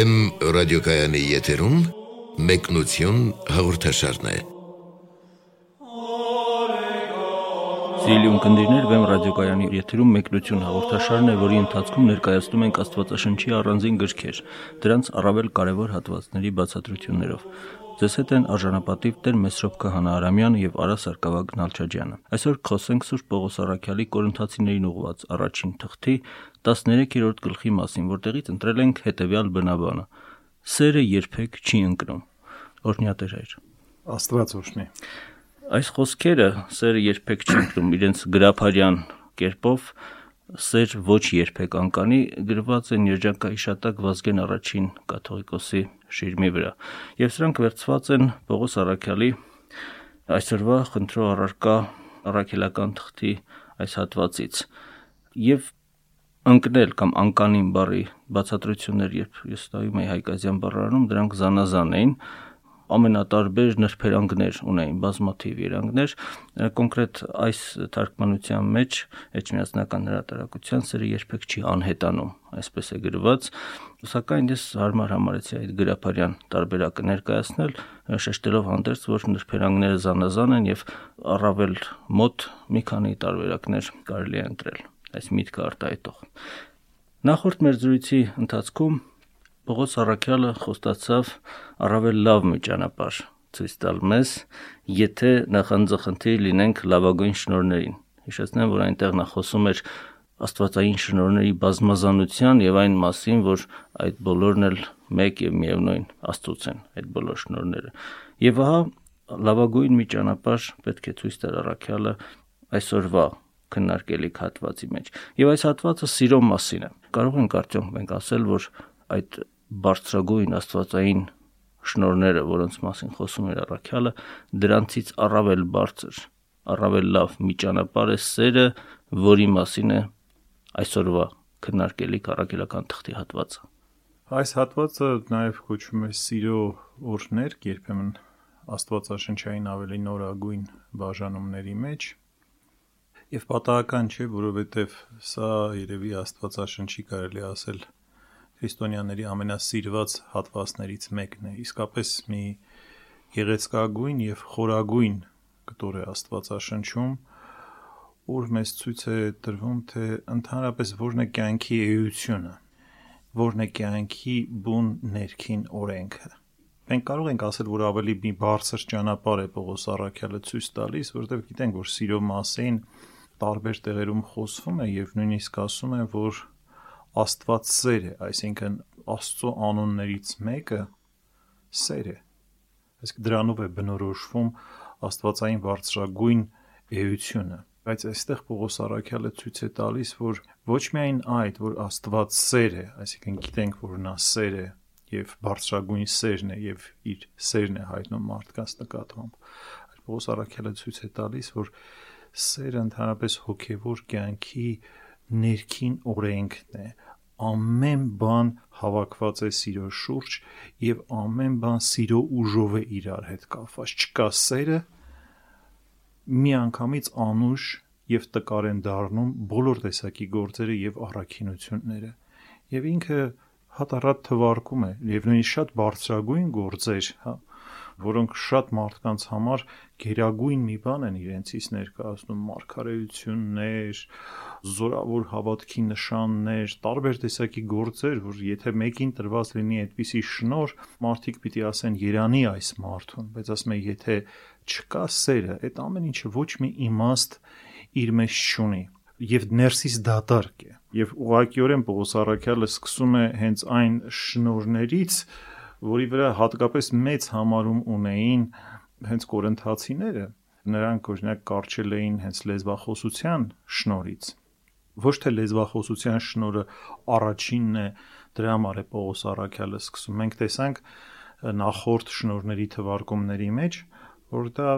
Վեմ ռադիոկայանի եթերում մեկնություն հաղորդաշարն է։ Սիրելի ունկնդիրներ, Վեմ ռադիոկայանի եթերում մեկնություն հաղորդաշարն է, որի ընթացքում ներկայացնում ենք Աստվածաշնչի առանձին գրքեր, դրանց առավել կարևոր հատվածների բացատրություններով։ Ձեզ հետ են արժանապատիվ Տեր Մեսրոպ Քահանա Արամյանը եւ Արա Սարգսակյան Նալչաջյանը։ Այսօր խոսենք Սուրբ Պողոս Արաքյալի Կորինթացիներին ուղված առաջին թղթի 13-րդ գլխի մասին, որտեղից ընտրել ենք հետեւյալ բնաբանը. Սերը երբեք չի ընկնում։ Օրհնյատեր հայր։ Աստված օրհնի։ Այս խոսքերը սերը երբեք չի ընկնում իրենց գրափարյան կերպով սեր ոչ երբեք անկանի գրված են երջանկայի շատակ Վազգեն առաջին կաթողիկոսի շիրմի վրա եւ սրանք վերծված են Պողոս Արաքյալի այսօրվա խնդրո առարկա առաքելական թղթի այս հատվածից եւ ընկնել կամ անկանին բարի բացատրություններ երբ ես ստայում եի հայկազյան բառարանում դրանք զանազան էին ամենատարբեր նրբերանգներ ունեին, բազմաթիվ երանգներ, կոնկրետ այս թարգմանության մեջ էջմիածնական հրատարակության սերը երբեք չի անհետանում, այսպես է գրված, սակայն ես հարմար համարեցի այդ գրափարյան տարբերակը ներկայացնել, շեշտելով հանդերձ, որ նրբերանգները զանազան են եւ առավել մոտ մի քանի տարբերակներ կարելի է ընտրել այս միտքը արտահայտող Նախորդ մեր զրույցի ընթացքում Պողոս Արաքյալը խոստացավ առավել լավ մի ճանապարհ ցույց տալ մեզ, եթե նախանձախնդիր լինենք լավագույն շնորհներին։ Հիշեցնեմ, որ այնտեղ նա խոսում էր աստվածային շնորհների բազմազանության եւ այն մասին, որ այդ բոլորն էլ մեկ եւ միևնույն Աստծոց են, այդ բոլոր շնորհները։ Եվ ահա լավագույն մի ճանապարհ պետք է ցույց տալ Արաքյալը այսօրվա քննարկելիք հատվածի մեջ։ Եվ այս հատվածը սիրո մասին է։ Կարող ենք արդյոք մենք ասել, որ այդ բարձրագույն աստվածային շնորները, որոնց մասին խոսում էր Առաքյալը, դրանցից առավել բարձր, առավել լավ մի ճանապարհ է սերը, որի մասին է այսօրվա քննարկելի կարակելական թղթի հատվածը։ Այս հատվածը նաև կոչվում է սիրո օրհներ, երբեմն աստվածաշնչային ավելի նորագույն բաժանումների մեջ եւ պատահական չէ, որովհետեւ սա երևի աստվածաշնչի կարելի ասել քրիստոնյաների ամենասիրված հատվածներից մեկն է։ Իսկապես մի գեղեցկագույն եւ խորագույն կտոր է Աստվածաշնչում, որ մեզ ցույց է տրվում, թե ընդհանրապես որն է կյանքի էությունը, որն է կյանքի բուն ներքին օրենքը։ Մենք կարող ենք ասել, որ ավելի մի բարձր ճանապարհ է Պողոս Առաքյալը ցույց տալիս, որովհետև գիտենք, որ սիրո մասին տարբեր տեղերում խոսվում է եւ նույնիսկ ասում են, որ Աստված սեր է, այսինքն Աստծո անուններից մեկը սեր է։ Այսինքն դրանով է բնորոշվում Աստվածային բարձրագույն էությունը բայց այստեղ Պողոս Արաքյալը ցույց է տալիս, որ ոչ միայն այդ, որ Աստված սեր է, այսինքն գիտենք, որ նա սեր է եւ բարձրագույն սերն է եւ իր սերն է հայտնում մարդկանց նկատմամբ։ Այդ Պողոս Արաքյալը ցույց է տալիս, որ սերը ընդհանրապես հոգեվոր կյանքի ներքին օրենքն է ամեն բան հավաքված է սիրո շուրջ եւ ամեն բան սիրո ուժով է իրար հետ կապված չկա սերը միանգամից անուշ եւ տկար են դառնում բոլոր տեսակի գործերը եւ առաքինությունները եւ ինքը հատարատ թվարկում է եւ նույնիսկ շատ բարձրագույն գործեր հա որոնք շատ մարդկանց համար գերագույն մի բան են իրենցից ներկայացնում մարգարեություններ, զորավոր հավատքի նշաններ, տարբեր տեսակի գործեր, որ եթե մեկին տրված լինի այդպիսի շնոր, մարդիկ պիտի ասեն Երանի այս մարդուն, բայց ասում է եթե չկա սերը, այդ ամեն ինչը ոչ մի իմաստ իր մեջ չունի եւ ներսից դատարկ է եւ ուղղակիորեն Պողոս Արաքյալը սկսում է հենց այն շնորներից որի վրա հատկապես մեծ համարում ունեին հենց կորընթացիները նրանք օրինակ կարճել էին հենց լեզվախոսության շնորից ոչ թե լեզվախոսության շնորը առաջինն է դրա համար է Պողոս Արաքյալը սկսում մենք տեսանք նախորդ շնորների թվարկումների մեջ որ դա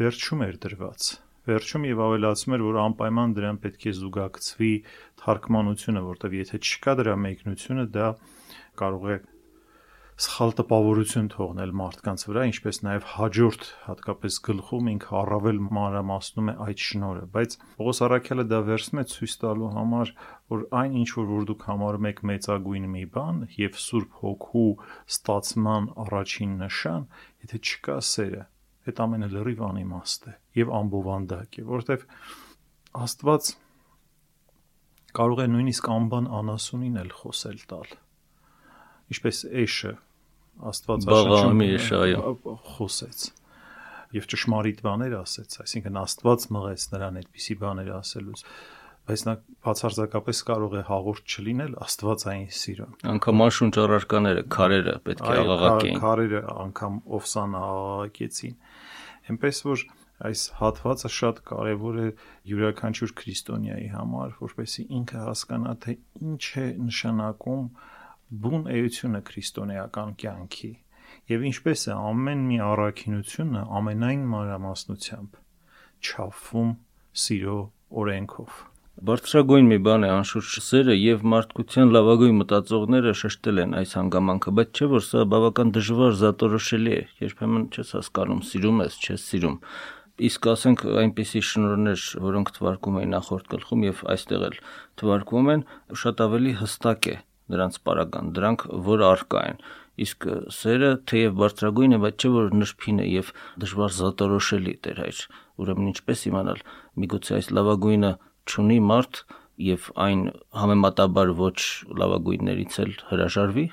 վերջում էր դրված վերջում եւ ավելացում էր որ անպայման դրան պետք է զուգակցվի թարգմանությունը որտեվ եթե չկա դրա մեկնությունը դա կարող է սխալ տպավորություն թողնել մարդկանց վրա, ինչպես նաև հաջորդ հատկապես գլխում ինքը առավել մանրամասնում է այդ շնորհը, բայց Պողոս Արաքյալը դա վերցնում է ցույց տալու համար, որ այն ինչ որ որ դուք համարում եք մեծագույն մի բան եւ Սուրբ Հոգու ստացման առաջին նշան, եթե չկա սերը, այդ ամենը լրիվ անիմաստ է եւ ամբովանդակ է, որովհետեւ Աստված կարող է նույնիսկ անբան անասունին էլ խոսել տալ ինչպես Էշը Աստվածաշնչում խոսեց եւ ճշմարիտ բաներ ասեց, այսինքն Աստված մղեց նրան այդպիսի բաներ ասելուց բայց նա բացարձակապես կարող է հաղորդ չլինել աստվածային սիրուն։ Անկամ անշունչ առարկաները, քարերը պետք է աղաղակեին։ Քարերը անգամ Օվսանը աղաղակեցին։ Էնպես որ այս հատվածը շատ կարևոր է յուրաքանչյուր քրիստոնյայի համար, որպեսզի ինքը հասկանա թե ինչ է նշանակում բուն էությունը քրիստոնեական կյանքի եւ ինչպես է ամեն մի առաքինությունը ամենայն մանրամասնությամբ չափվում սիրո օրենքով Բարձրագույն մի բան է անշուշտ սերը եւ մարդկության լավագույն մտածողները շեշտել են այս հանգամանքը, բայց չէ որ սա բավական դժվար զատորոշելի է։ Երբեմն չես հասկանում սիրում ես, չես սիրում։ Իսկ ասենք այնպիսի շնորհներ, որոնք թվարկում էին նախորդ գլխում եւ այստեղ էլ թվարկվում են, շատ ավելի հստակ է նրանց պարագան, դրանք որ արկա են։ Իսկ սերը թեև բարձրագույն է, բայց չէ որ նրբին է եւ դժվար զատորոշելի Տեր հայր։ Ուրեմն ինչպես իմանալ, միգուցե այս լավագույնը ճունի մարդ եւ այն համեմատաբար ոչ լավագույններից էլ հրաժարվի։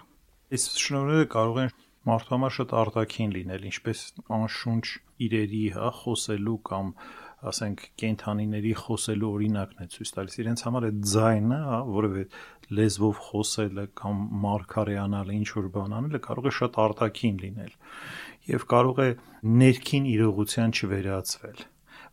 Այս շնորհները կարող են մարդու համար շատ արտաքին լինել, ինչպես անշունչ իրերի, հա, խոսելու կամ ասենք կենթանիների խոսելու օրինակն է ցույց տալիս. իրենց համար է ձայնը, որովհետեւ լեզվով խոսելը կամ մարգարեանալը ինչ որ բան անելը կարող է շատ արտաքին լինել եւ կարող է ներքին իրողության չվերածվել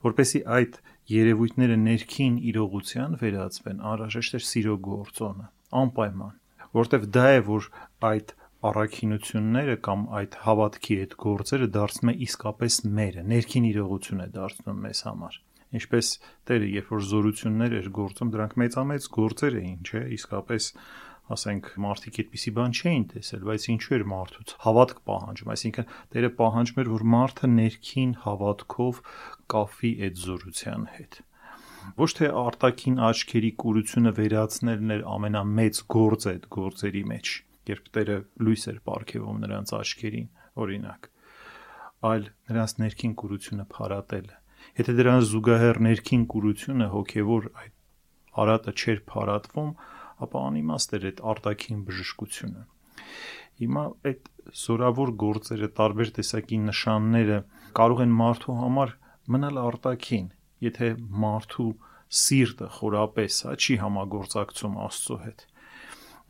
որպեսի այդ երևույթները ներքին իրողության վերածվեն անհրաժեշտ է սիրո գործոնը անպայման որտեվ դա է որ այդ առաքինությունները կամ այդ հավատքի այդ գործերը դարձնում է իսկապես մերը ներքին իրողություն է դարձնում մեզ համար ինչպես Տերը երբ որ զորություններ էր գործում, դրանք մեծամեծ գործեր էին, չէ՞, իսկապես ասենք մարդիկ այդպիսի բան չէին տեսել, բայց ինչու էր մարդուց հավատք պահանջում, այսինքն Տերը պահանջում էր, որ մարդը ներքին հավատքով կապվի այդ զորության հետ ոչ թե արտաքին աչքերի կուրությունը վերացնելն էր ամենամեծ գործը այդ գործերի մեջ, երբ Տերը լույս էր ապարգևում նրանց աչքերին, օրինակ, այլ նրանց ներքին կուրությունը փարատելը Եթե դրան զուգահեռ ներքին կուրությունը հոգևոր այդ արատը չէր փարատվում, ապա անիմաստ էր այդ արտաքին բժշկությունը։ Հիմա այդ զորավոր գործերը, տարբեր տեսակի նշանները կարող են մարդու համար մնալ արտաքին, եթե մարդու սիրտը խորապես հա չի համագործակցում Աստծո հետ։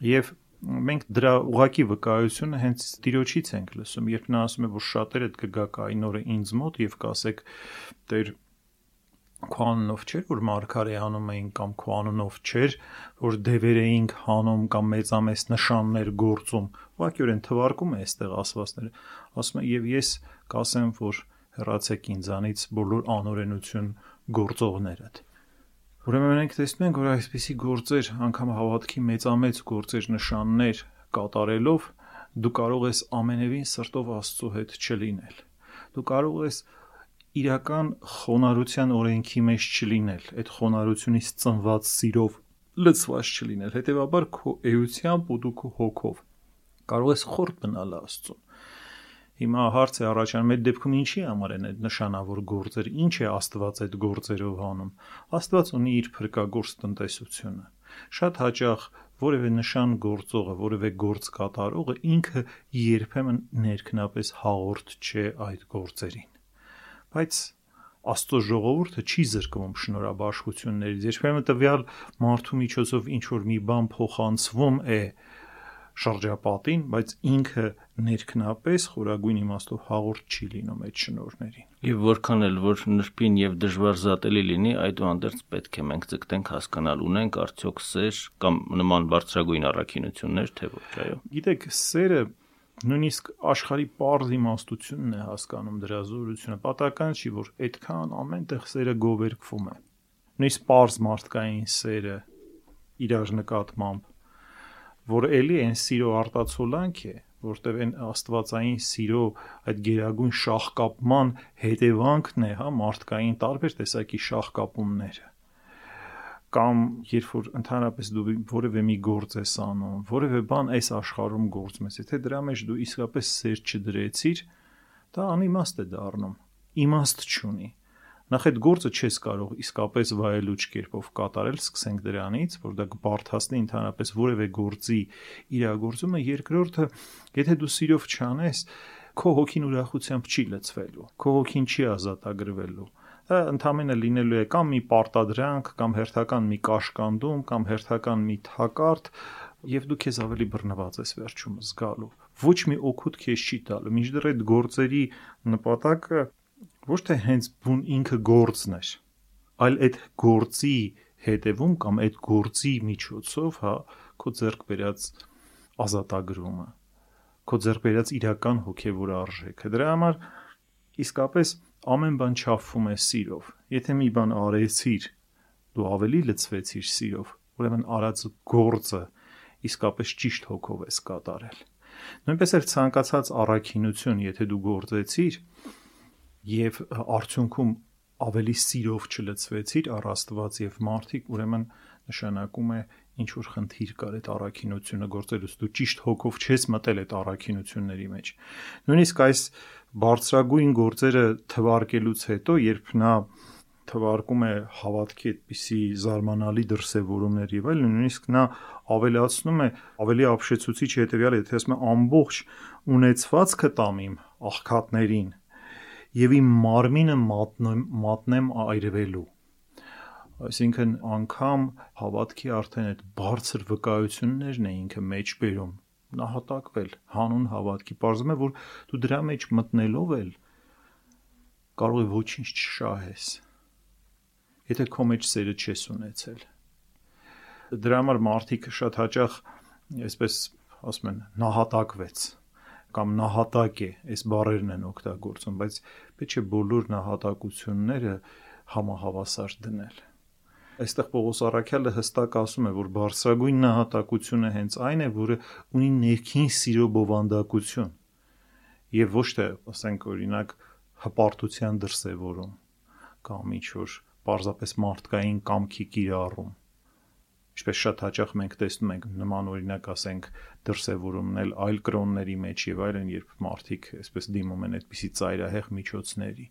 Եվ մենք դրա ուղակի վկայությունը հենց Տիրոջից ենք լսում, երբ նա ասում է, որ շատերը կգաք այն օրը ինձ մոտ եւ կասեք Տեր քո անունով չէր որ մարգարե անում էին կամ քո անունով չէր որ դևեր էինք հանում կամ մեծամեծ նշաններ գործում ուղղակիորեն թվարկում է այստեղ ասվածները ասում է եւ ես կասեմ որ հեռացեք ինձանից բոլոր անօրենություն գործողներդ Ուրեմն մենք տեսնում ենք, որ այսպիսի գործեր, անգամ հավատքի մեծամեծ գործեր, նշաններ կատարելով դու կարող ես ամենևին սրտով Աստծո հետ չլինել։ Դու կարող ես իրական խոնարհության օրենքի մեջ չլինել, այդ խոնարհությունից ծնված սիրով լցված չլինել։ Հետևաբար քո էությամբ ու դու քո հոգով կարող ես խորտ մնալ Աստծուն։ Հիմա հարց է առաջանում այդ դեպքում ինչի համար են այդ նշանավոր գործեր, ինչ է Աստված այդ գործերով անում։ Աստված ունի իր փրկագործ տնտեսությունը։ Շատ հաճախ որևէ նշան գործողը, որևէ գործ կատարողը ինքը երբեմն ներքնապես հաղորդ չէ այդ գործերին։ Բայց Աստծո ժողովուրդը չի զրկվում շնորհաբաշխություններից։ Երբեմն տվյալ մարդու միջոցով ինչ որ մի բան փոխանցվում է, շրջապատին, բայց ինքը ներքնապես խորագույն իմաստով հաղորդ չի լինում այդ շնորհներին։ Եվ որքան էլ որ նրբին եւ դժվար զատելի լինի, այդուհանդերձ պետք է մենք ձգտենք հասկանալ ունենք արդյոք սեր կամ նման բարձրագույն առաքինություններ, թե ոչ, այո։ Գիտեք, սերը նույնիսկ աշխարհի པարզ իմաստությունն է հասկանում դրա զորությունը։ Պատահական չի, որ այդքան ամենտեղ սերը գովերգվում է։ Նույնիսկ པարզ մարդկային սերը իրար նկատմամբ որ ելի այն սիրո արտացոլանք է, որտեղ այն աստվածային սիրո այդ գերագույն շահկապման հետևանքն է, հա, մարդկային տարբեր տեսակի շահկապումները կամ երբ որ ընդհանրապես դու որևէ մի գործ ես անում, որևէ բան այս աշխարհում գործում ես, եթե դրա մեջ դու իսկապես սեր չդրեցիր, դա անիմաստ է դառնում։ Իմաստ չունի։ Նախ այդ գործը չես կարող իսկապես վայելուչ կերպով կատարել, սկսենք դրանից, որ դա կբարթացնի ընդհանրապես որևէ գործի իրագործումը, երկրորդը, եթե դու սիրով չանես, քո հոգին ուրախությամբ չի լցվելու, քո հոգին չի ազատագրվելու դա ընդամենը լինելու է կամ մի պարտադրանք, կամ հերթական մի կաշկանդում, կամ հերթական մի թակարդ, եւ դու քեզ ավելի բռնված ես վերջում զգալու։ Ոչ մի օգուտ քեզ չի տալու։ Մինչդեռ այդ գործերի նպատակը ոչ թե հենց բուն ինքը գործն էր, այլ այդ գործի հետևում կամ այդ գործի միջոցով, հա, քո ձեռք բերած ազատագրումը, քո ձեռք բերած իրական հոգևոր արժեքը։ Դրա համար իսկապես ամեն բան չափվում է սիրով։ Եթե մի բան արեցիր, դու ավելի լցվեցիր սիրով, ուրեմն արած գործը իսկապես ճիշտ հոգով ես կատարել։ Նույնպես էլ ցանկացած առաքինություն, եթե դու գործեցիր եւ արդյունքում ավելի սիրով չլցվեցիր առ Աստված եւ մարդիկ, ուրեմն նշանակում է ինչ որ խնդիր կար այդ առաքինությունը գործելուց դու ճիշտ հոգով չես մտել այդ առաքինությունների մեջ նույնիսկ այս բարձրագույն գործերը թվարկելուց հետո, երբ նա թվարկում է հավատքի այդպիսի զարմանալի դրսևորումներ եւ այլն, նույնիսկ նա ավելացնում է ավելի ապշեցուցիչ հետեւյալ, եթե ասում է ամբողջ ունեցվածքը տամ իմ աղքատներին եւ իմ մարմինը մատնեմ մատնեմ այրվելու այսինքն անգամ հավատքի արդեն այդ բարձր վկայություններն է ինքը մեջ բերում նահատակվել հանուն հավատքի։ Պարզվում է, որ դու դրա մեջ մտնելով էլ կարող է ոչինչ չշահես։ Եթե քո մեջ սերը չես ունեցել։ Դրա համար մարդիկ շատ հաճախ այսպես ասում են նահատակվեց կամ նահատակ է, այս բառերն են օգտագործում, բայց պետք է բոլոր նահատակությունները համահավասար դնել այստեղ Պողոս Արաքյալը հստակ ասում է, որ բարձրագույն նահատակությունը հենց այն է, որը ունի ներքին սիրո բովանդակություն եւ ոչ թե, ասենք օրինակ, հպարտության դրսևորում կամ ինչ որ պարզապես մարդկային կամքի կիրառում ինչպես շատ հաճախ մենք տեսնում ենք նման օրինակ ասենք դրսևորումն էլ այլ կրոնների մեջ եւ այլն երբ մարդիկ այսպես դիմում են այդպիսի ծայրահեղ միջոցների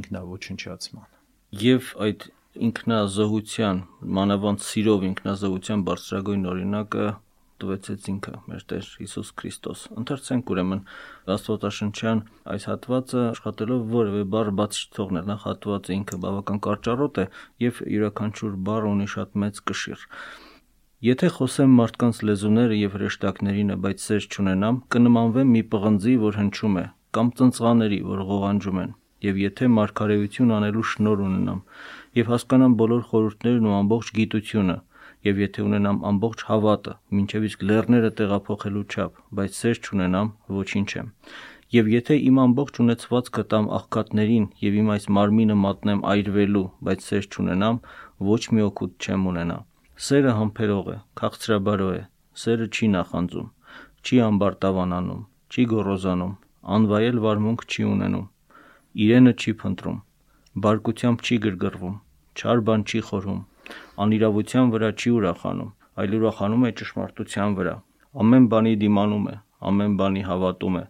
ինքնաոչնչացման եւ այդ ինքնազոհության, մանավանդ սիրով ինքնազոհության բարձրագույն օրինակը տվեցեց ինքը մեր Տեր Հիսուս Քրիստոս։ Ընթերցենք ուրեմն Աստվածաշնչյան այս հատվածը աշխատելով որևէ բառ բաց չթողնել։ Նախ հատվածը ինքը բավական կարճառոտ է եւ յուրաքանչյուր բառ ունի շատ մեծ կշիռ։ Եթե խոսեմ մարդկանց լեզուները եւ հրեշտակներինը, բայց սեր չունենամ, կնմանվեմ մի պղնձի, որ հնչում է, կամ ծնծղաների, որ ղողանջում են։ Եվ եթե մարգարեություն անելու շնոր ունենամ, եւ հասկանամ բոլոր խորհուրդներն ու ամբողջ գիտությունը, եւ եթե ունենամ ամբողջ հավատը, ինչեւ իսկ լեռները տեղափոխելու չափ, բայց սեր չունենամ, ոչինչ եմ։ Եվ եթե իմ ամբողջ ունեցվածքը տամ աղքատներին եւ իմ այս մարմինը մատնեմ այրվելու, բայց սեր չունենամ, ոչ մի օգուտ չեմ ունենա։ Սերը համբերող է, քաղցրաբարո է, սերը չի նախանձում, չի ամբարտավանանում, չի գոռոզանում, անվայել վարմունք չի ունենում, իրենը չի փնտրում, բարկությամբ չի գրգռվում, չար բան չի խորհում, անիրավության վրա չի ուրախանում, այլ ուրախանում է ճշմարտության վրա։ Ամեն բանի դիմանում է, ամեն բանի հավատում է,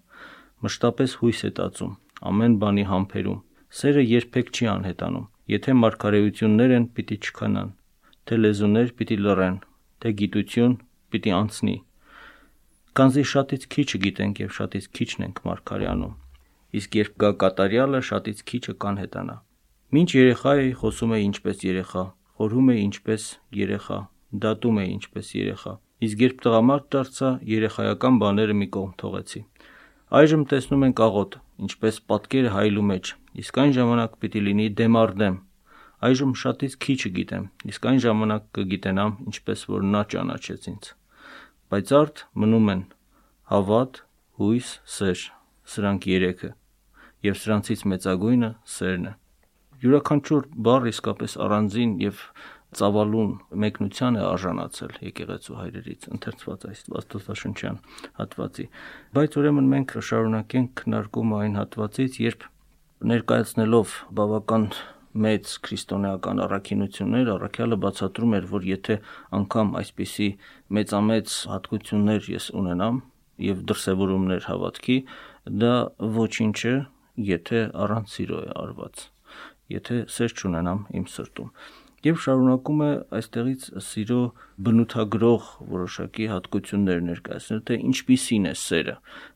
մշտապես հույս է տածում, ամեն բանի համբերում։ Սերը երբեք չի անհետանում։ Եթե մարգարեություններ են, պիտի չքանան, թե լեզուներ պիտի լռեն, թե գիտություն պիտի անցնի։ Կանզի շատից քիչը գիտենք եւ շատից քիչն ենք մարգարյանում։ Իսկ երբ գա կատարյալը, շատից քիչը կանհետանա։ Մինչ երեխա էի, խոսում էի ինչպես երեխա, խորհում էի ինչպես երեխա, դատում էի ինչպես երեխա։ Իսկ երբ տղամարդ դարձա, երեխայական բաները մի կողմ թողեցի։ Այժմ տեսնում ենք աղոտ, ինչպես պատկերը հայլու մեջ, իսկ այն ժամանակ պիտի լինի դեմ առ դեմ։ Այժմ շատից քիչը գիտեմ, իսկ այն ժամանակ կգիտենամ, ինչպես որ նա ճանաչեց ինձ։ Բայց արդ մնում են. Հավատ, հույս, սեր, սրանք երեքը, եւ սրանցից մեծագույնը սերն է յուրաքանչյուր բառ իսկապես առանձին եւ ծավալուն մեկնության է արժանացել եկեղեցու հայրերից ընթերցված այս աստվածաշնչյան հատվածի բայց ուրեմն մենք շարունակենք քննարկումը այն հատվածից երբ ներկայացնելով բավական մեծ քրիստոնեական առաքինություններ առաքյալը բացատրում էր որ եթե անգամ այսպիսի մեծամեծ հատկություններ ես ունենամ եւ դրսևորումներ հավատքի դա ոչինչ է եթե առանց սիրո է արված եթե սեր չունենամ իմ սրտում եւ շարունակում է այստեղից սիրո բնութագրող որոշակի հատկություններ ներկայացնել, թե ինչպիսին է սերը։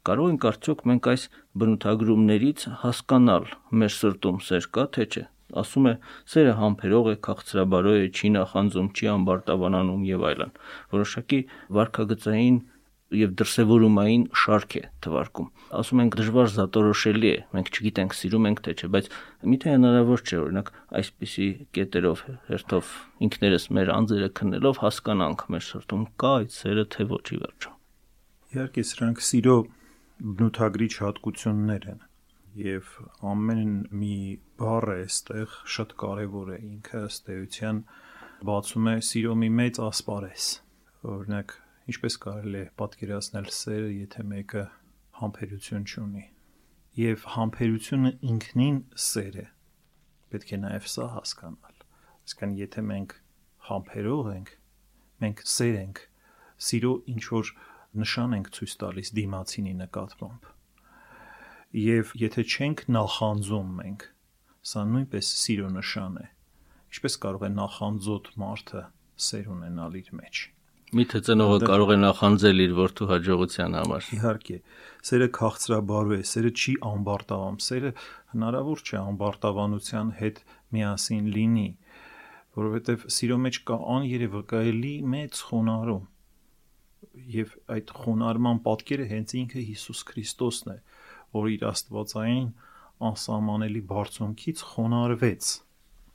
Կարող ենք արդյոք մենք այս բնութագրումներից հասկանալ մեր սրտում սեր կա, թե չէ։ Ասում է, սերը համբերող է, քաղցրաբարո է, չի նախանձում, չի ամբարտավանանում եւ այլն։ Որոշակի վարքագծային եւ դրսեւորումային շարք է թվարկում։ Ասում ենք դժվար զատորոշելի է, մենք չգիտենք սիրում ենք թե չէ, բայց միթե հնարավոր չէ օրինակ այսպիսի կետերով հերթով ինքներս մեր անձերը քննելով հասկանանք մեր սրտում կա այդ սերը թե ոչի վերջո։ Իհարկե սրանք սիրո բնութագրիչ հատկություններ են եւ ամեն մի բառ է այստեղ շատ կարեւոր է ինքը ըստ էության բացում է սիրո մի մեծ ասպարես օրինակ ինչպես կարելի է պատկերացնել սերը, եթե մեկը համբերություն չունի։ Եվ համբերությունը ինքնին սեր է։ Պետք է նաև սա հասկանալ։ Իսկան եթե մենք համբերող ենք, մենք սեր ենք, սիրո ինչ որ նշան ենք ցույց տալիս դիմացինի նկատմամբ։ Եվ եթե չենք նախանձում մենք, սա նույնպես սիրո նշան է։ Ինչպես կարող է նախանձոտ մարդը սեր ունենալ իր մեջ։ Միթե ծնողը կարող է նախանձել իր որդու հաջողության համար։ Իհարկե, սերը քաղցրաբարու է, սերը չի ամբարտավան, սերը հնարավոր չէ ամբարտավանության հետ միասին լինի, որովհետև սիրո մեջ կա աներևակայելի մեծ խոնարհում։ Եվ այդ խոնարհման պատկերը հենց ինքը Հիսուս Քրիստոսն է, որ իր աստվածային անսահմանելի բարձունքից խոնարհվեց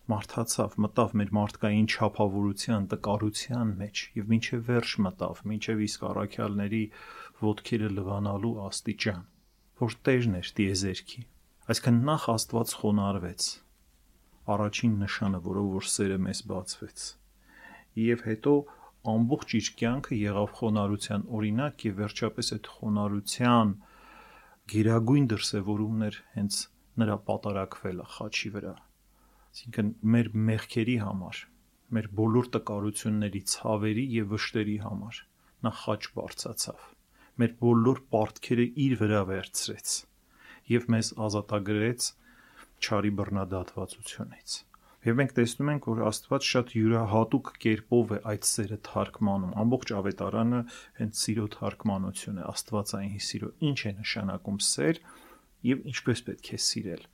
մարդացավ, մտավ մեր մարդկային չափավորության, տկարության մեջ եւ ինչեւ վերջ մտավ, ինչեւ իսկ առաքյալների ոդքերը լվանալու աստիճան, որ տերն էր դիեզերքի։ Այսինքն նախ Աստված խոնարհվեց։ Առաջին նշանը, որով որ սերը մեզ բացվեց։ Եվ հետո ամբողջ իր կյանքը եղավ խոնարհության օրինակ եւ վերջապես այդ խոնարհության գերագույն դրսևորումներ հենց նրա պատարակվելը խաչի վրա Այսինքն մեր մեղքերի համար, մեր բոլոր տկարությունների, ցավերի եւ վշտերի համար նա խաչ բարձացավ։ Մեր բոլոր պարտքերը իր վրա վերցրեց եւ մեզ ազատագրեց չարի բռնադատվածությունից։ Եվ մենք տեսնում ենք, որ Աստված շատ յուրահատուկ կերպով է այդ սերը թարգմանում։ Ամբողջ ավետարանը հենց սիրո թարգմանություն է, Աստվածային սիրո։ Ինչ է նշանակում սեր եւ ինչպես պետք է սիրել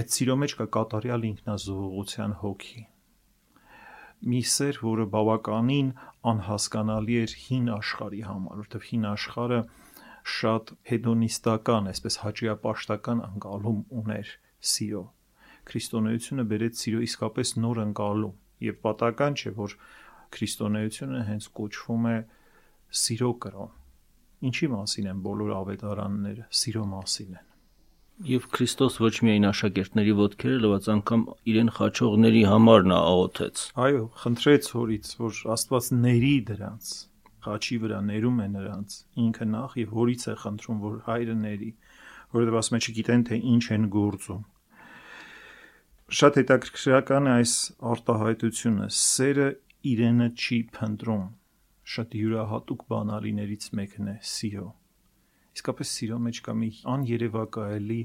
այդ սիրո մեջ կա կատարյալ ինքնազոհողության հոգի մի սեր, որը բավականին անհասկանալի էր հին աշխարհի համար, որովհետև հին աշխարհը շատ հեդոնիստական, այսպես հաճիապաշտական անկալում ուներ սիրո։ Քրիստոնեությունը բերեց սիրո իսկապես նոր անկալում եւ պատական չէ, որ քրիստոնեությունը հենց կոչվում է սիրո կրոն։ Ինչի մասին են բոլոր ավետարանները, սիրո մասին են։ Եվ Քրիստոս ոչ միայն աշակերտների ոտքերը լվաց, անգամ իրեն խաչողների համար նա աղոթեց։ Այո, խնդրեց հորից, որ Աստված ների դրանց, խաչի վրա ներում է նրանց, ինքը նախ եւ հորից է խնդրում, որ հայրը ների, որովհետեւ ասում է չգիտեն թե ինչ են գործում։ Շատ հետաքրքրական է այս արտահայտությունը, սերը իրենը չի փնտրում։ Շատ յուրահատուկ բանալիներից մեկն է սիրո իսկապես սիրո մեջ կա մի աներևակայելի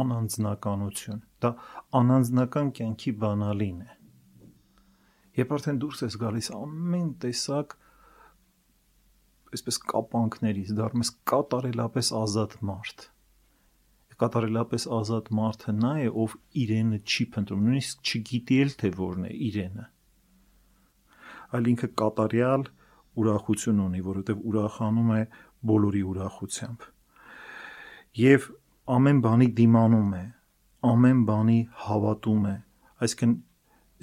անանձնականություն։ Դա անանձնական կյանքի բանալին է։ Երբ արդեն դուրս ես գալիս ամեն տեսակ այսպես կապանքներից, դառնում ես կատարելապես ազատ մարդ։ Կատարելապես ազատ մարդը նա է, ով իրենը չի փնտրում, նույնիսկ չգիտի էլ թե որն է իրենը։ Այլ ինքը կատարյալ ուրախություն ունի, որովհետև ուրախանում է բոլորի ուրախությամբ։ Եվ ամեն բանի դիմանում է, ամեն բանի հավատում է։ Այսինքն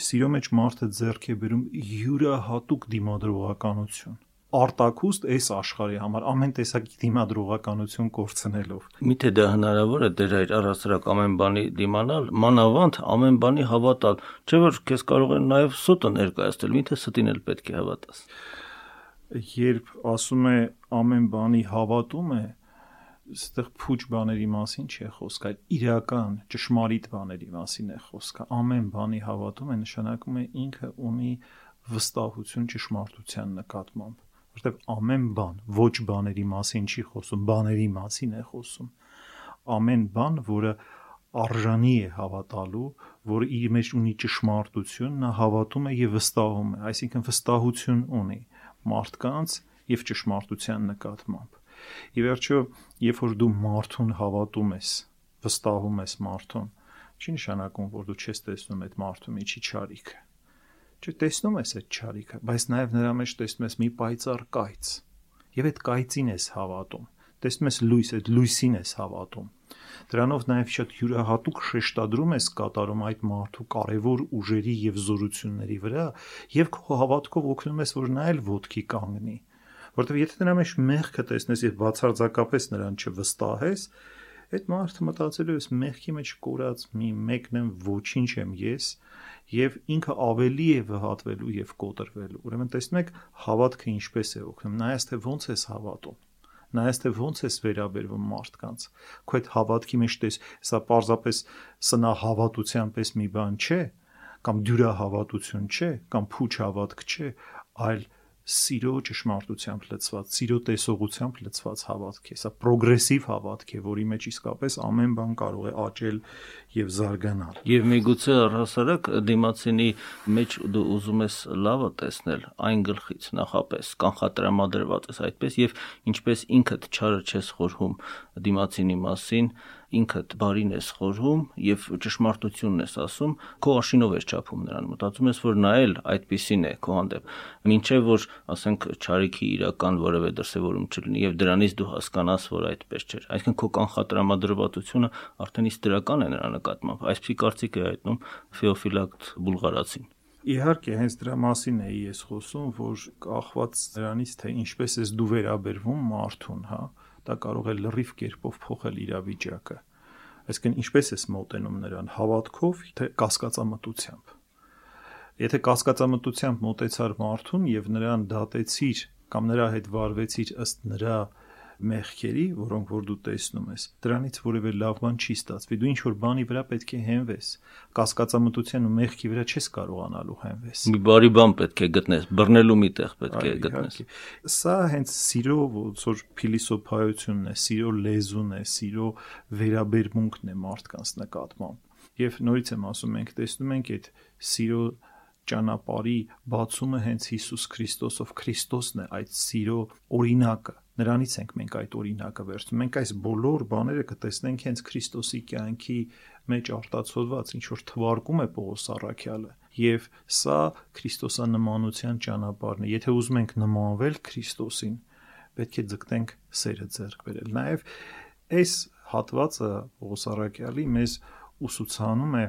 սիրո մեջ մարդը ձեռք է բերում յուրահատուկ դիմադրողականություն։ արտակուստ այս աշխարհի համար ամեն տեսակի դիմադրողականություն կորցնելով։ Միթե դա հնարավոր է դեր այդ առասարակ ամեն բանի դիմանալ, մանավանդ ամեն բանի հավատալ, չէ՞ որ քեզ կարող են նաև սուտը ներկայացնել, միթե ստին էլ պետք է հավատաս։ Երբ ասում է ամեն բանի հավատում է, այստեղ փուչ բաների մասին չի խոսք, այլ իրական ճշմարիտ բաների մասին է խոսքը։ Ամեն բանի հավատում է նշանակում է ինքը ունի վստահություն ճշմարտության նկատմամբ որտեղ ամեն բան ոչ բաների մասին չի խոսում, բաների մասին է խոսում։ Ամեն բան, որը արժանի է հավատալու, որը իր մեջ ունի ճշմարտություն, նա հավատում է եւ վստահում է, այսինքն վստահություն ունի մարդկանց եւ ճշմարտության նկատմամբ։ Ի վերջո, երբ որ դու մարդուն հավատում ես, վստահում ես մարդուն, չի նշանակում, որ դու չես տեսնում այդ մարդու միջի ճարիքը Չէ, տեսնում ես այդ ճարիքը, բայց նաև նրա մեջ տեսնում ես մի պայծառ կայծ։ Եվ այդ կայծին ես հավատում։ Տեսնում ես լույս, այդ լույսին ես հավատում։ Դրանով նաև շատ յուրահատուկ շեշտադրում ես կատարում այդ մարդու կարևոր ուժերի եւ զորությունների վրա եւ քո հավատքով օգնում ես, որ նա էլ ոտքի կանգնի։ Որտեւ եթե նրա մեջ մեղքը տեսնես եւ բացարձակապես նրան չվստահես, այդ մարդը մտածելու ես մեղքի մեջ կորած մի մեկն եմ ոչինչ եմ ես եւ ինքը ավելի է վհատվելու եւ կոտրվելու։ Ուրեմն տեսնում եք հավատքը ինչպես է օգնում։ Նայած թե ոնց ես հավատում նայած թե ոնց ես վերաբերվում մարդկանց քո այդ հավատքի մեջ տես սա պարզապես սնա հավատության պես մի բան չէ կամ դյուրահավատություն չէ կամ փուչ հավատք չէ այլ սիրո ճշմարտությամբ լցված, սիրո տեսողությամբ լցված հավատք է։ Սա պրոգրեսիվ հավատք է, որի մեջ իսկապես ամեն բան կարող է աճել եւ զարգանալ։ Եվ միգուցե առհասարակ դիմացինի մեջ դու ուզում ես լավը տեսնել այն գլխից նախապես կանխատրամադրված ես այդպես եւ ինչպես ինքդ չարը չես խորհում դիմացինի մասին, ինքդ բարին ես խորհում եւ ճշմարտությունն ես ասում, քո աշինով ես չափում նրան։ Մտածում ես, որ նա էլ այդպիսին է քո հանդեպ։ Մինչեւ որ, ասենք, ճարիքի իրական որևէ դրսևորում չլինի եւ դրանից դու հասկանաս, որ այդպես չէր։ Այսինքն քո կանխատրամադրվածությունը արդեն իսկ դրական է նրա նկատմամբ։ Այսպիսի կարծիք է հայտնում Ֆեոֆիլակտ Բուլղարացին։ Իհարկե, հենց դրա մասին էի ես խոսում, որ կախված նրանից թե ինչպես ես դու վերաբերվում մարդուն, հա, դա կարող է լրիվ կերպով փոխել իրավիճակը։ Այսինքն ինչպես ես մոտենում նրան հավատքով, թե կասկածամտությամբ։ Եթե կասկածամտությամբ մոտեցար մարդուն եւ նրան դատեցիր կամ նրա հետ վարվեցիր ըստ նրա մեղքերի, որոնք որ դու տեսնում ես, դրանից որևէ լավ բան չի ստացվի։ Դու ինչ որ բանի վրա պետք է հենվես։ Կասկածամտության ու մեղքի վրա չես կարողանալու հենվես։ Մի բարի բան պետք է գտնես, բռնելու մի տեղ պետք է գտնես։ Սա հենց սիրո որ փիլիսոփայությունն է, սիրո լեզուն է, սիրո վերաբերմունքն է մարդկանց նկատմամբ։ Եվ նորից եմ ասում, մենք տեսնում ենք այդ սիրո ճանապարհի բացումը հենց Հիսուս Քրիստոսով Քրիստոսն է այդ սիրո օրինակը Նրանից ենք մենք այդ օրինակը վերցնում։ Մենք այս բոլոր բաները կտեսնենք հենց Քրիստոսի կյանքի մեջ արտացոլված, ինչ որ թվարկում է Պողոս Արաքյալը։ Եվ սա Քրիստոսանմանության ճանապարհն է։ Եթե ուզում ենք նմանվել Քրիստոսին, պետք է ձգտենք սերը ձեռք բերել։ Նաև այս հատվածը Պողոս Արաքյալի մեզ ուսուցանում է.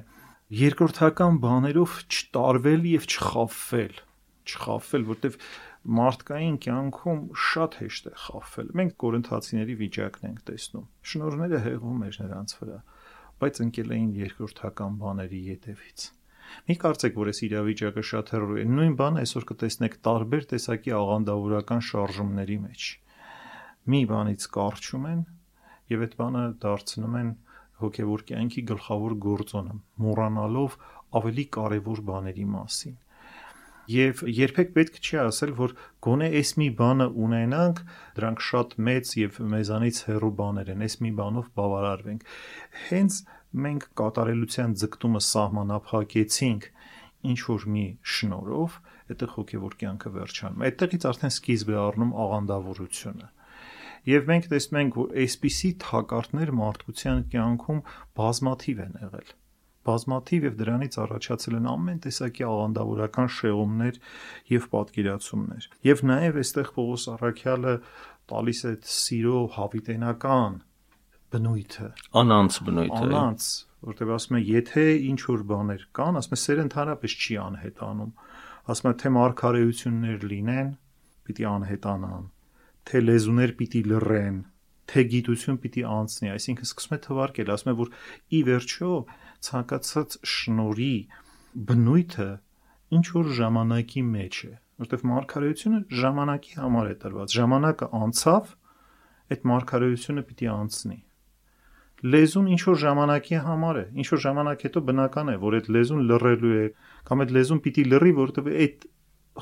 Երկրորդական բաներով չտարվել եւ չխավվել չխավվել, որտեվ մարդկային կյանքում շատ հեշտ է խაფել։ Մենք կորինթացիների վիճակն ենք տեսնում։ Շնորհները հեղվում էր նրանց վրա, բայց ընկել էին երկրորդական բաների յետևից։ Մի կարծեք, որ այս իրավիճակը շատ հեռու է։ Նույն բանը այսօր կտեսնեք տարբեր տեսակի աղանդավորական շարժումների մեջ։ Մի բանից կարճում են եւ այդ բանը դարձնում են հոգեվոր կյանքի գլխավոր գործոնը, մոռանալով ավելի կարևոր բաների մասին եւ երբեք պետք չի ասել, որ գոնե այս մի բանը ունենանք, դրանք շատ մեծ եւ մեզանից հեռու բաներ են, այս մի բանով բավարարվենք։ Հենց մենք կատարելության ձգտումը սահմանափակեցինք ինչ որ մի շնորով, այդտեղ հոգեվոր կյանքը վերջանում։ Այդտեղից արդեն սկիզբ է առնում աղանդավորությունը։ Եվ մենք տեսնում ենք, որ այսպիսի թակարդներ մարդկության կյանքում բազմաթիվ են եղել բազմաթիվ եւ դրանից առաջացել են ամեն տեսակի աղանդավորական շեղումներ եւ պատկերացումներ։ Եվ նաեւ այստեղ Պողոս Արաքյալը տալիս է սիրո հավիտենական բնույթը, անանց բնույթը։ Անանց, որտեղ ասում է, եթե ինչ որ բաներ կան, ասում է, սերը ընդհանրապես չի անհետանում։ Ասում է, թե մարգարեություններ լինեն, պիտի անհետանան, թե լեզուներ պիտի լռեն, թե գիտություն պիտի անցնի, այսինքն սկսում է թվարկել, ասում է, որ ի վերջո ցանկացած շնորի բնույթը ինչ որ ժամանակի մեջ է, որտեղ մարգարեությունը ժամանակի համար է տրված։ Ժամանակը անցավ, այդ մարգարեությունը պիտի անցնի լեզուն ինչ որ ժամանակի համար է ինչ որ ժամանակ հետո բնական է որ այդ լեզուն լռելու է կամ այդ լեզուն պիտի լռի որովհետև այդ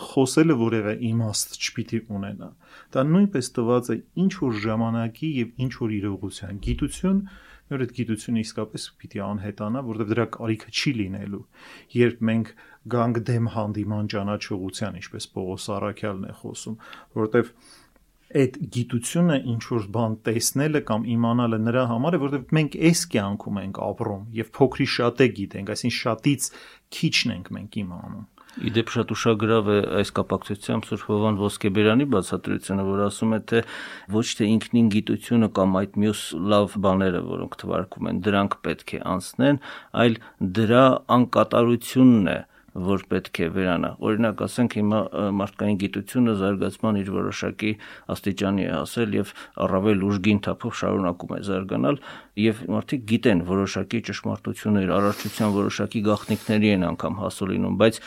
խոսելը որևէ իմաստ չպիտի ունենա դա նույնպես տված է ինչ որ ժամանակի եւ ինչ որ իրողության գիտություն որ այդ գիտությունը իսկապես պիտի անհետանա որովհետև դրա կարիքը չի լինելու երբ մենք գանք դեմ հանդիման ճանաչողության ինչպես Պողոս Արաքյալն է խոսում որովհետև այդ գիտությունը ինչ որ բան տեսնելը կամ իմանալը նրա համար է, որովհետև մենք այս կյանքում ենք ապրում եւ փոքրի շատ է գիտենք, այսինքն շատից քիչն ենք մենք իմանում։ Իդեպ շատ ուշագրավ է այս կապակցությամբ Սուրբ Հովան Ոսկեբերյանի բացատրությունը, որ ասում է, թե ոչ թե ինքնին գիտությունը կամ այդ մյուս լավ բաները, որոնք թվարկում են, դրանք պետք է անցնեն, այլ դրա անկատարությունն է, որ պետք է վերանա։ Օրինակ, ասենք հիմա մարդկային գիտությունը զարգացման իր որոշակի աստիճանի է հասել եւ առավել ուժգին թափով շարունակում է զարգանալ եւ մարդիկ գիտեն որոշակի ճշմարտություններ, առարչության որոշակի գաղտնիքների են անգամ հասու լինում, բայց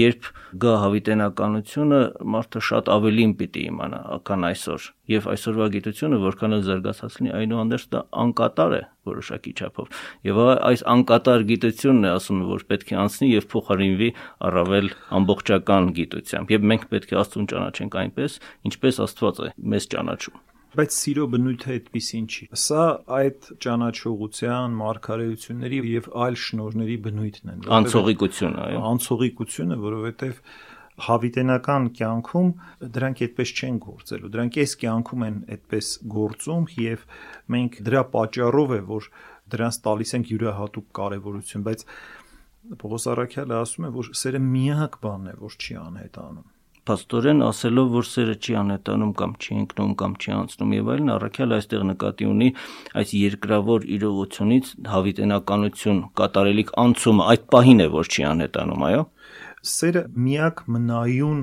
երբ գա հավիտենականությունը, մարդը շատ ավելին պիտի իմանա, քան այսօր։ Եվ այսօրվա գիտությունը, որքան էլ զարգացած լինի, այնուհանդերձ դա անկատար է որոշակի չափով։ Եվ այս անկատար գիտությունն է ասում, որ պետք է անցնի եւ փոխարինվի առավել ամբողջական գիտությամբ։ Եվ մենք պետք է Աստծուն ճանաչենք այնպես, ինչպես Աստված է մեզ ճանաչում բայց սիրո բնույթը այդպեսին չի։ Սա այդ ճանաչողության, մարգարեությունների եւ այլ շնորհների բնույթն են։ Անցողիկությունը, այո։ Անցողիկությունը, որովհետեւ հավիտենական կյանքում դրանք այդպես չեն գործելու։ Դրանք այս կյանքում են այդպես գործում եւ մենք դրա պատճառով է, որ դրանց տալիս ենք յուրահատուկ կարեւորություն, բայց Պողոս Արաքյալը ասում է, որ սերը միակ բանն է, որ չի անհետանում Պաստորեն ասելով, որ սերը չի անետանում կամ չի ընկնում կամ չի անցնում եւ այլն, առաքյալ այստեղ նկատի ունի այս երկրավոր իրողությունից հավիտենականություն, կատարելիք անցումը, այդ պահին է, որ չի անետանում, այո։ Սերը միակ մնայուն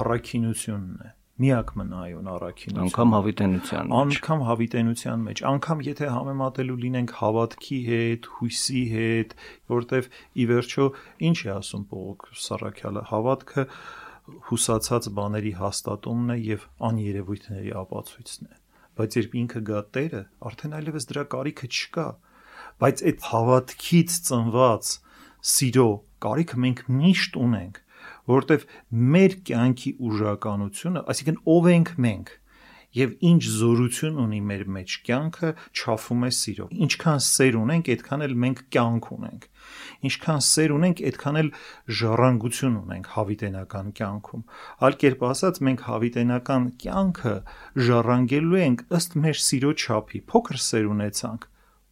առաքինությունն է միակ մնայուն առաքինություն անգամ հավիտենության մեջ անգամ հավիտենության մեջ անգամ եթե համեմատելու լինենք հավատքի հետ հույսի հետ որտեվ ի վերջո ինչ է ասում Պողոս Սարաքյալը հավատքը հուսացած բաների հաստատումն է եւ աներևույթների ապացույցն է բայց երբ ինքը գա Տերը արդեն այլևս դրա կարիքը չկա բայց այդ հավատքից ծնված սիրո կարիքը մենք միշտ ունենք որովհետև մեր կյանքի ուժականությունը, այսինքն ով ենք մենք, եւ ինչ զորություն ունի մեր մեջ կյանքը չափում է սիրո։ Ինչքան սեր ունենք, այդքան էլ մենք կյանք ունենք։ Ինչքան սեր ունենք, այդքան էլ ժառանգություն ունենք հավիտենական կյանքում։ Այլ կերպ ասած, մենք հավիտենական կյանքը ժառանգելու ենք ըստ մեր սիրո չափի։ Փոքր սեր ունեցանք,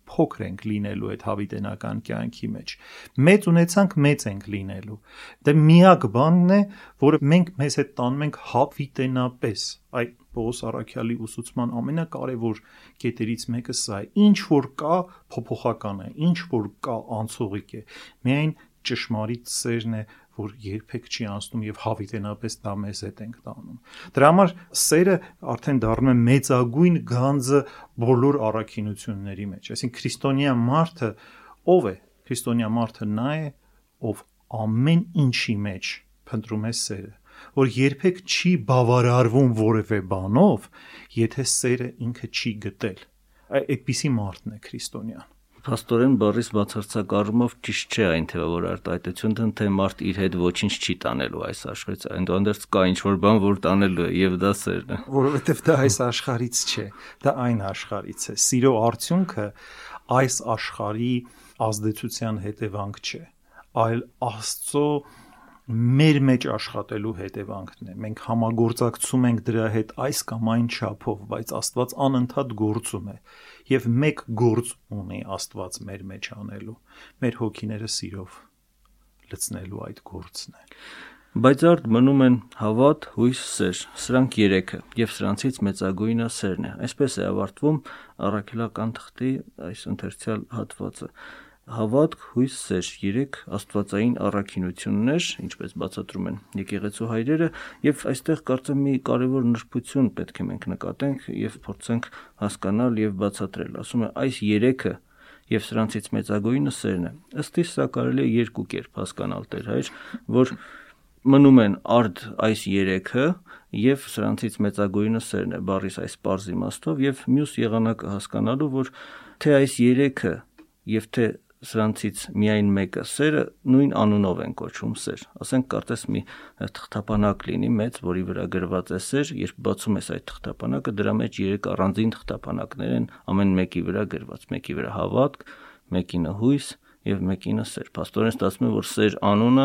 փոքր ենք լինելու այդ հավիտենական կյանքի մեջ։ Մեծ ունեցանք, մեծ ենք լինելու։ Դե միակ բանն է, որը մենք մեզ հետ տանում ենք հավիտենապես։ Այ Պողոս Արաքյալի ուսուցման ամենակարևոր կետերից մեկը սա է։ Ինչ որ կա, փոփոխական է, ինչ որ կա, անցողիկ է։ Միայն ճշմարիտ սերն է, որ երբեք չի անցնում եւ հավիտենապես դա մեզ հետ ենք տանում։ Դրա համար սերը արդեն դառնում է մեծագույն գանձը բոլոր առաքինությունների մեջ։ Այսինքն քրիստոնյա մարդը ով է։ Քրիստոնյա մարդը նա է, ով ամեն ինչի մեջ փնտրում է սերը, որ երբեք չի բավարարվում որևէ բանով, եթե սերը ինքը չի գտել։ Այդպիսի մարդն է քրիստոնյան։ Փաստորեն բառից բացարձակ առումով ճիշտ չէ այն թե որ արտահայտությունն թե մարդ իր հետ ոչինչ չի տանելու այս աշխարհից այնտեղից կա ինչ որ բան որ տանելու է եւ դա սերն է որովհետեւ դա այս աշխարհից չէ դա այն աշխարհից է սիրո արդյունքը այս աշխարհի ազդեցության հետևանք չէ այլ աստծո մեր մեջ աշխատելու հետևանքն է։ Մենք համագործակցում ենք դրա հետ այս կամ այն չափով, բայց Աստված անընդհատ գործում է եւ մեկ գործ ունի Աստված մեր մեջ անելու։ Մեր հոգիները սիրով լցնելու այդ գործն է։ Բայց արդ մնում են հավատ, հույս, սեր։ Սրանք երեքը եւ սրանցից մեծագույնը սերն է։ Այսպես է ավարտվում առաքելական թղթի այս ընթերցյալ հատվածը։ հավատք, հույս, սեր երեք աստվածային առաքինություններ, ինչպես բացատրում են եկեղեցու հայրերը, եւ այստեղ կարծեմ մի կարևոր նրբություն պետք է մենք նկատենք եւ փորձենք հասկանալ եւ բացատրել։ Ասում է այս երեքը եւ սրանցից մեծագույնը սերն է։ Ըստ իս սա կարելի է երկու կերպ հասկանալ Տեր հայր, որ մնում են արդ այս երեքը եւ սրանցից մեծագույնը սերն է բառիս այս པարզ իմաստով եւ մյուս եղանակը հասկանալու որ թե այս երեքը եւ թե սրանցից միայն մեկը սերը նույն անունով են կոչվում սեր ասենք կարծես մի թղթապանակ լինի մեծ որի վրա գրված է սեր երբ բացում ես այդ թղթապանակը դրա մեջ երեք առանձին թղթապանակներ են ամեն մեկի վրա գրված մեկի վրա հավատք մեկինը հույս եւ մեկինը սեր։ Պաստորեն ստացվում է, որ սեր անունը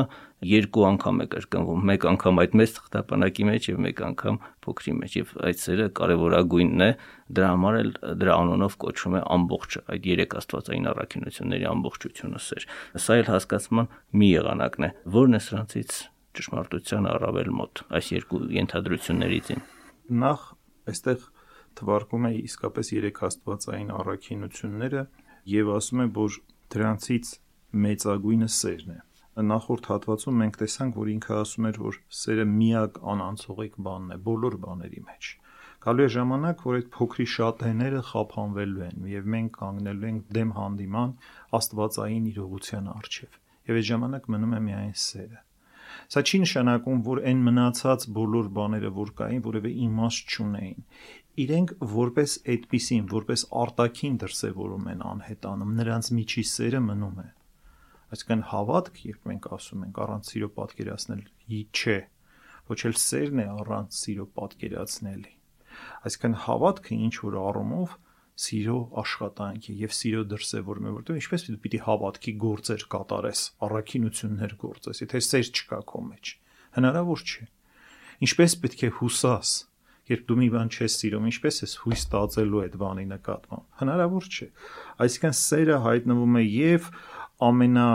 երկու անգամ է կրկնվում, մեկ անգամ այդ մեծ թղթապանակի մեջ եւ մեկ անգամ փոքրի մեջ եւ այդ սերը կարեւորագույնն է, դրա համար էլ դրա անունով կոչվում է ամբողջը, այդ երեք աստվածային առաքինությունների ամբողջությունը սեր։ Սա էլ հասկացման մի եղանակն է, որն է սրանցից ճշմարտության առավել մոտ այս երկու ենթադրություններից։ Նախ այստեղ թվարկում է իսկապես երեք աստվածային առաքինությունները եւ ասում է, որ դրանցից մեծագույնը սերն է։ Նախորդ հատվածում մենք տեսանք, որ ինքը ասում էր, որ սերը միակ անանցողիկ բանն է բոլոր բաների մեջ։ Գալու է ժամանակ, որ այդ փոքրի շատեները խափանվելու են եւ մենք կանգնելու ենք դեմ հանդիման աստվածային իրողության առջև։ Եվ այդ ժամանակ մնում է միայն սերը։ Սա չի նշանակում, որ այն մնացած բոլոր բաները, որ կային, որևէ իմաստ չունեին իրենք որպես այդպիսին, որպես արտաքին դրսևորում են անհետանում, նրանց միջի սերը մնում է։ Այսինքն հավատք, երբ մենք ասում ենք առանց սիրո պատկերացնել, չէ, ոչ էլ սերն է առանց սիրո պատկերացնելի։ Այսինքն հավատքը ինչ որ առումով սիրո աշխատանք է եւ սիրո դրսևորում է, որտեղ ինչպես պիտի հավատքի գործեր կատարես, առաքինություններ գործես, եթե սեր չկա քո մեջ։ Հնարավոր չէ։ Ինչպես պետք է հուսաս, երբ դու մի բան չես սիրում, ինչպես ես հույս տածելու այդ բանի նկատմամբ։ Հնարավոր չէ։ Այսինքն սերը հայտնվում է եւ ամենա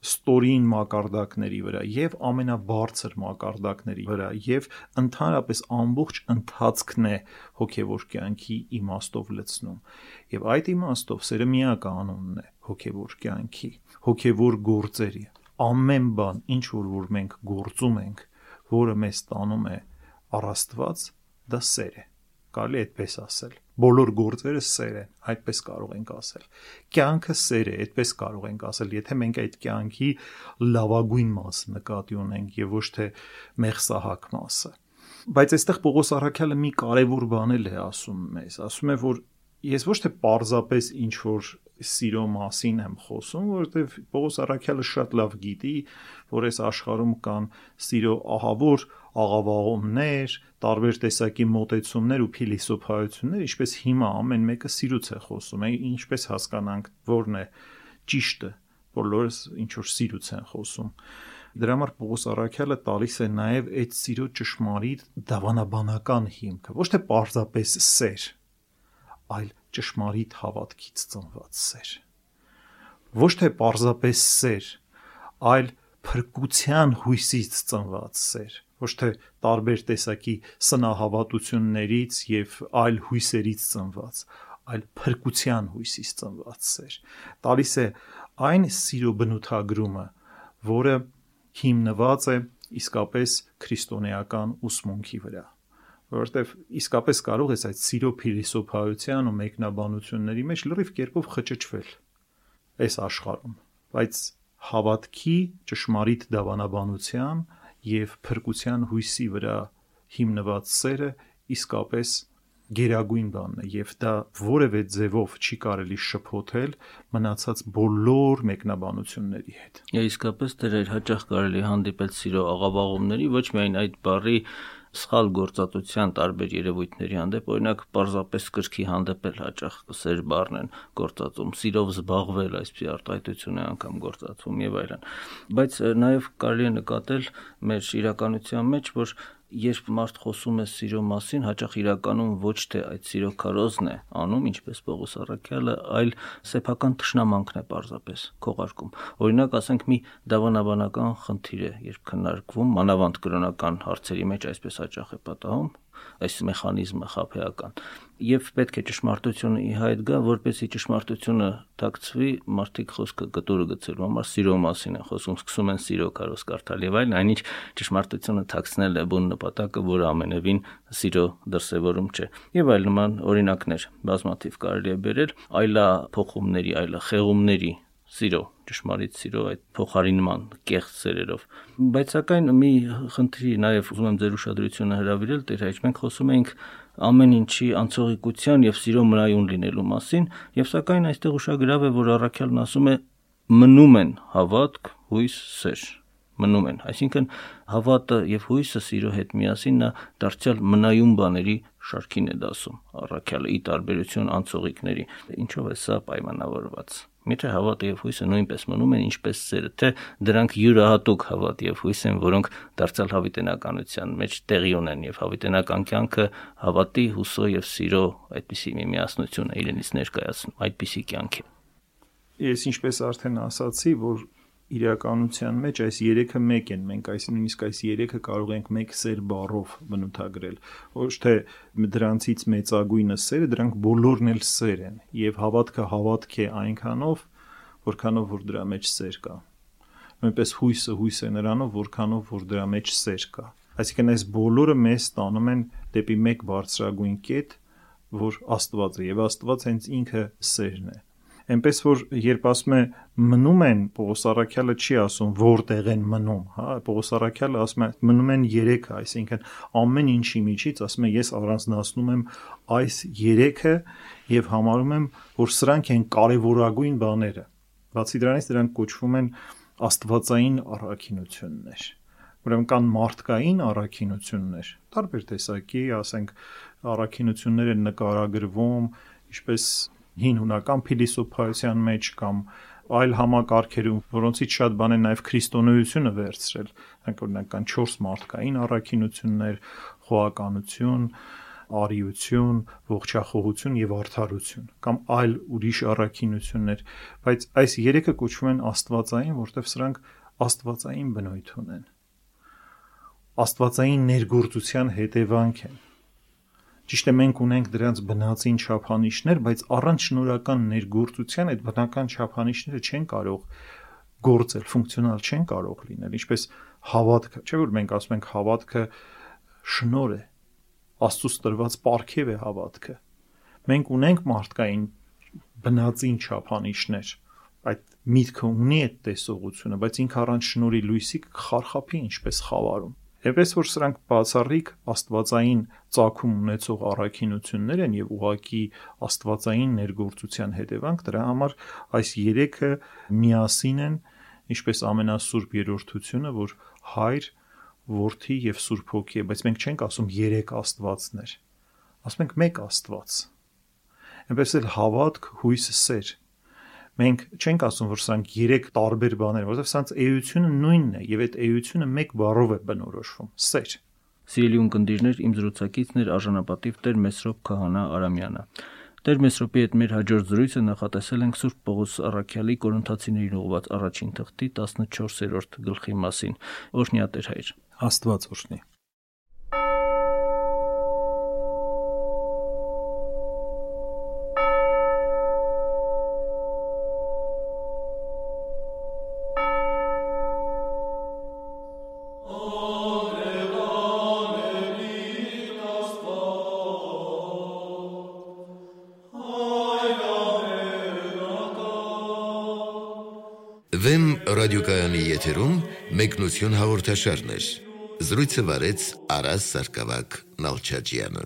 ստորին մակարդակների վրա եւ ամենաբարձր մակարդակների վրա եւ ընդհանրապես ամբողջ ընթացքն է հոգեվոր կյանքի իմաստով լցնում եւ այդ իմաստով սերը միականունն է հոգեվոր կյանքի հոգեվոր գործերի ամեն բան ինչ որ որ մենք գործում ենք որը մեզ տանում է առաստված դա սեր է կարելի այդպես ասել բոլոր գործերը սեր են այդպես կարող ենք ասել կյանքը սեր է այդպես կարող ենք ասել եթե մենք այդ կյանքի լավագույն մասը նկատի ունենք եւ ոչ թե մեղսահակ մասը բայց այստեղ Պողոս Արաքյալը մի կարևոր բան էլ է ասում մեզ ասում է որ ես ոչ թե parzapes ինչ որ սիրո մասին եմ խոսում, որովհետև Պողոս Արաքյալը շատ լավ գիտի, որ այս աշխարհում կան սիրո ահավոր աղավաղումներ, տարբեր տեսակի մոտեցումներ ու փիլիսոփայություններ, ինչպես հիմա ամեն մեկը սիրուց է խոսում, ինչպես հասկանանք որն է ճիշտը, բոլորս ինչ որ սիրուց են խոսում։ Դրա համար Պողոս Արաքյալը տալիս է նաև այդ սիրո ճշմարիտ դավանաբանական հիմքը, ոչ թե պարզապես սեր, այլ ճշմարիտ հավատքից ծնված սեր։ Ոչ թե պարզապես սեր, այլ փրկության հույսից ծնված սեր ոչ թե տարբեր տեսակի սնահավատություններից եւ այլ հույսերից ծնված, այլ փրկության հույսից ծնված սեր։ Տալիս է այն սիրո բնութագրումը, որը հիմնված է իսկապես քրիստոնեական ուսմունքի վրա որովհետև իսկապես կարող ես այդ սիրո փիլիսոփայության ու մեկնաբանությունների մեջ լրիվ կերպով խճճվել այս աշխարհում բայց հավատքի ճշմարիտ դավանաբանության եւ փրկության հույսի վրա հիմնված սերը իսկապես գերագույն բանն է եւ դա որևէ ձևով չի կարելի շփոթել մնացած բոլոր մեկնաբանությունների հետ։ Իսկապես դեր հաճախ կարելի հանդիպել սիրո աղավաղումների ոչ միայն այդ բառի սխալ գործատության տարբեր երևույթների հանդեպ, օրինակ, պարզապես կրքի հանդեպ էլ հաճախ սեր բառն են գործածում, սիրով զբաղվել այսպիսի արտահայտություն է անգամ գործածվում եւ այլն։ Բայց նաեւ կարելի է նկատել մեր իրականության մեջ, որ երբ մարդ խոսում է սիրո մասին, հաճախ իրականում ոչ թե այդ սիրո քարոզն է անում, ինչպես Պողոս Արաքյալը, այլ սեփական ճշնամանքն է պարզապես քողարկում։ Օրինակ, ասենք մի դավանաբանական խնդիր է, երբ քննարկվում մանավանդ կրոնական հարցերի մեջ այսպես հաճախ է պատահում, այս մեխանիզմը խափեական եւ պետք է ճշմարտությունը ի հայտ գա, որպեսզի ճշմարտությունը դակցվի, մարդիկ խոսքը գտորը գցելու համար սիրո մասին են խոսում, սկսում են սիրո կարոս կարդալ եւ այլն, այնինչ ճշմարտությունը թաքցնել է բուն նպատակը, որը ամենևին սիրո դրսևորում չէ։ Եվ այլ նման օրինակներ բազմաթիվ կարելի է բերել այլա փոխումների, այլա խեղումների սիրո, ճշմարիտ սիրո այդ փոխարինման կեղծ սերերով։ Բայց սակայն մի խնդրի նաև ուզում եմ ձեր ուշադրությունը հրավիրել, Տեր հայր, մենք խոսում ենք ամեն ինչի անցողիկության եւ սիրո մրայուն լինելու մասին, եւ սակայն այստեղ ուշագրավ է, որ առաքյալն ասում է մնում են հավատք, հույս, սեր մնում են։ Այսինքն հավատը եւ հույսը սիրո հետ միասին նա դարձյալ մնայուն բաների շարքին է դասում առաքյալը ի տարբերություն անցողիկների։ Ինչով է սա պայմանավորված։ Միթե հավատը եւ հույսը նույնպես մնում են ինչպես սերը, թե դրանք յուրահատուկ հավատ եւ հույս են, որոնք դարձյալ հավիտենականության մեջ տեղի ունեն եւ հավիտենական կյանքը հավատի, հուսո եւ սիրո այդպիսի մի միասնություն է իրենից ներկայացնում, այդպիսի կյանք է։ Ես ինչպես արդեն ասացի, որ իրականության մեջ այս երեքը մեկ են մենք այս նույնիսկ այս երեքը կարող ենք մեկ սեր բառով բնութագրել ոչ թե դրանցից մեծագույնը սերը դրանք բոլորն էլ սեր են եւ հավատքը հավատք է այնքանով որքանով որ դրա մեջ սեր կա նույնպես հույսը հույս է նրանով որքանով որ դրա մեջ սեր կա այսինքն այս բոլորը մեզ տանում են դեպի մեկ բարձրագույն կետ որ Աստված է եւ Աստված հենց ինքը սերն է Էնպես որ երբ ասում է մնում են, Պողոս Արաքյալը չի ասում որտեղ են մնում, հա, Պողոս Արաքյալը ասում է մնում են 3-ը, այսինքն ամեն ինչի միջից ասում է ես առանձնացնում եմ այս 3-ը եւ համարում եմ, որ սրանք են կարեւորագույն բաները։ Բացի դրանից դրանք կոչվում են աստվածային առաքինություններ ուրեմն կան մարդկային առաքինություններ տարբեր տեսակի ասենք առաքինություններ են նկարագրվում ինչպես հին հունական փիլիսոփայության մեջ կամ այլ համակարգերում, որոնցից շատ բան են նաև քրիստոնեությունը վերցրել։ Նրանք օրինակ կան 4 մարդկային առաքինություններ, խոհականություն, արիություն, ողջախոհություն եւ արդարություն կամ այլ ուրիշ առաքինություններ, բայց այս երեքը կոչվում են աստվածային, որտեղ սրանք աստվածային բնույթ ունեն։ Աստվածային ներգործության հետևանք են Ճիշտ է մենք ունենք դրանց բնածին չափանիշներ, բայց առանց շնորհական ներգործության այդ բնական չափանիշները չեն կարող գործել, ֆունկցիոնալ չեն կարող լինել, ինչպես հավատքը, չէ՞ որ մենք ասում ենք հավատքը շնոր է, Աստծուց տրված պարգև է հավատքը։ Մենք ունենք մարդկային բնածին չափանիշներ, այդ միտքը ունի այդ տեսողությունը, բայց ինքը առանց շնորի լույսի կխարխափի ինչպես խավարում։ Եվես որ սրանք բացառիկ աստվածային ծագում ունեցող առաքինություններ են եւ ուղակի աստվածային ներգործության հետևանք դրա համար այս երեքը միասին են ինչպես ամենասուրբ երրորդությունը որ հայր որդի եւ սուրբ հոգի է բայց մենք չենք ասում երեք աստվածներ ասում ենք մեկ աստված այնպես էլ հավատք հույս սեր մենք չենք ասում, որ սրանք 3 տարբեր բաներ, որովհետև սրանց էությունը նույնն է եւ այդ էությունը մեկ բառով է բնորոշվում՝ սեր։ Սիրելի ունկնդիրներ, իմ զրուցակիցն էր արժանապատիվ Տեր Մեսրոպ Քահանա Արամյանը։ Տեր Մեսրոպի հետ մեր հաջորդ զրույցը նախատեսել ենք Սուրբ Պողոս Առաքյալի Կորինթացիներին ուղված առաջին թղթի 14-րդ գլխի մասին։ Օրհնյա Տեր հայր։ Աստված օրհնի։ մեկնություն հաղորդաշարներ։ Զրույցը վարեց Արաս Սարգսակյան Նալչաջյանը։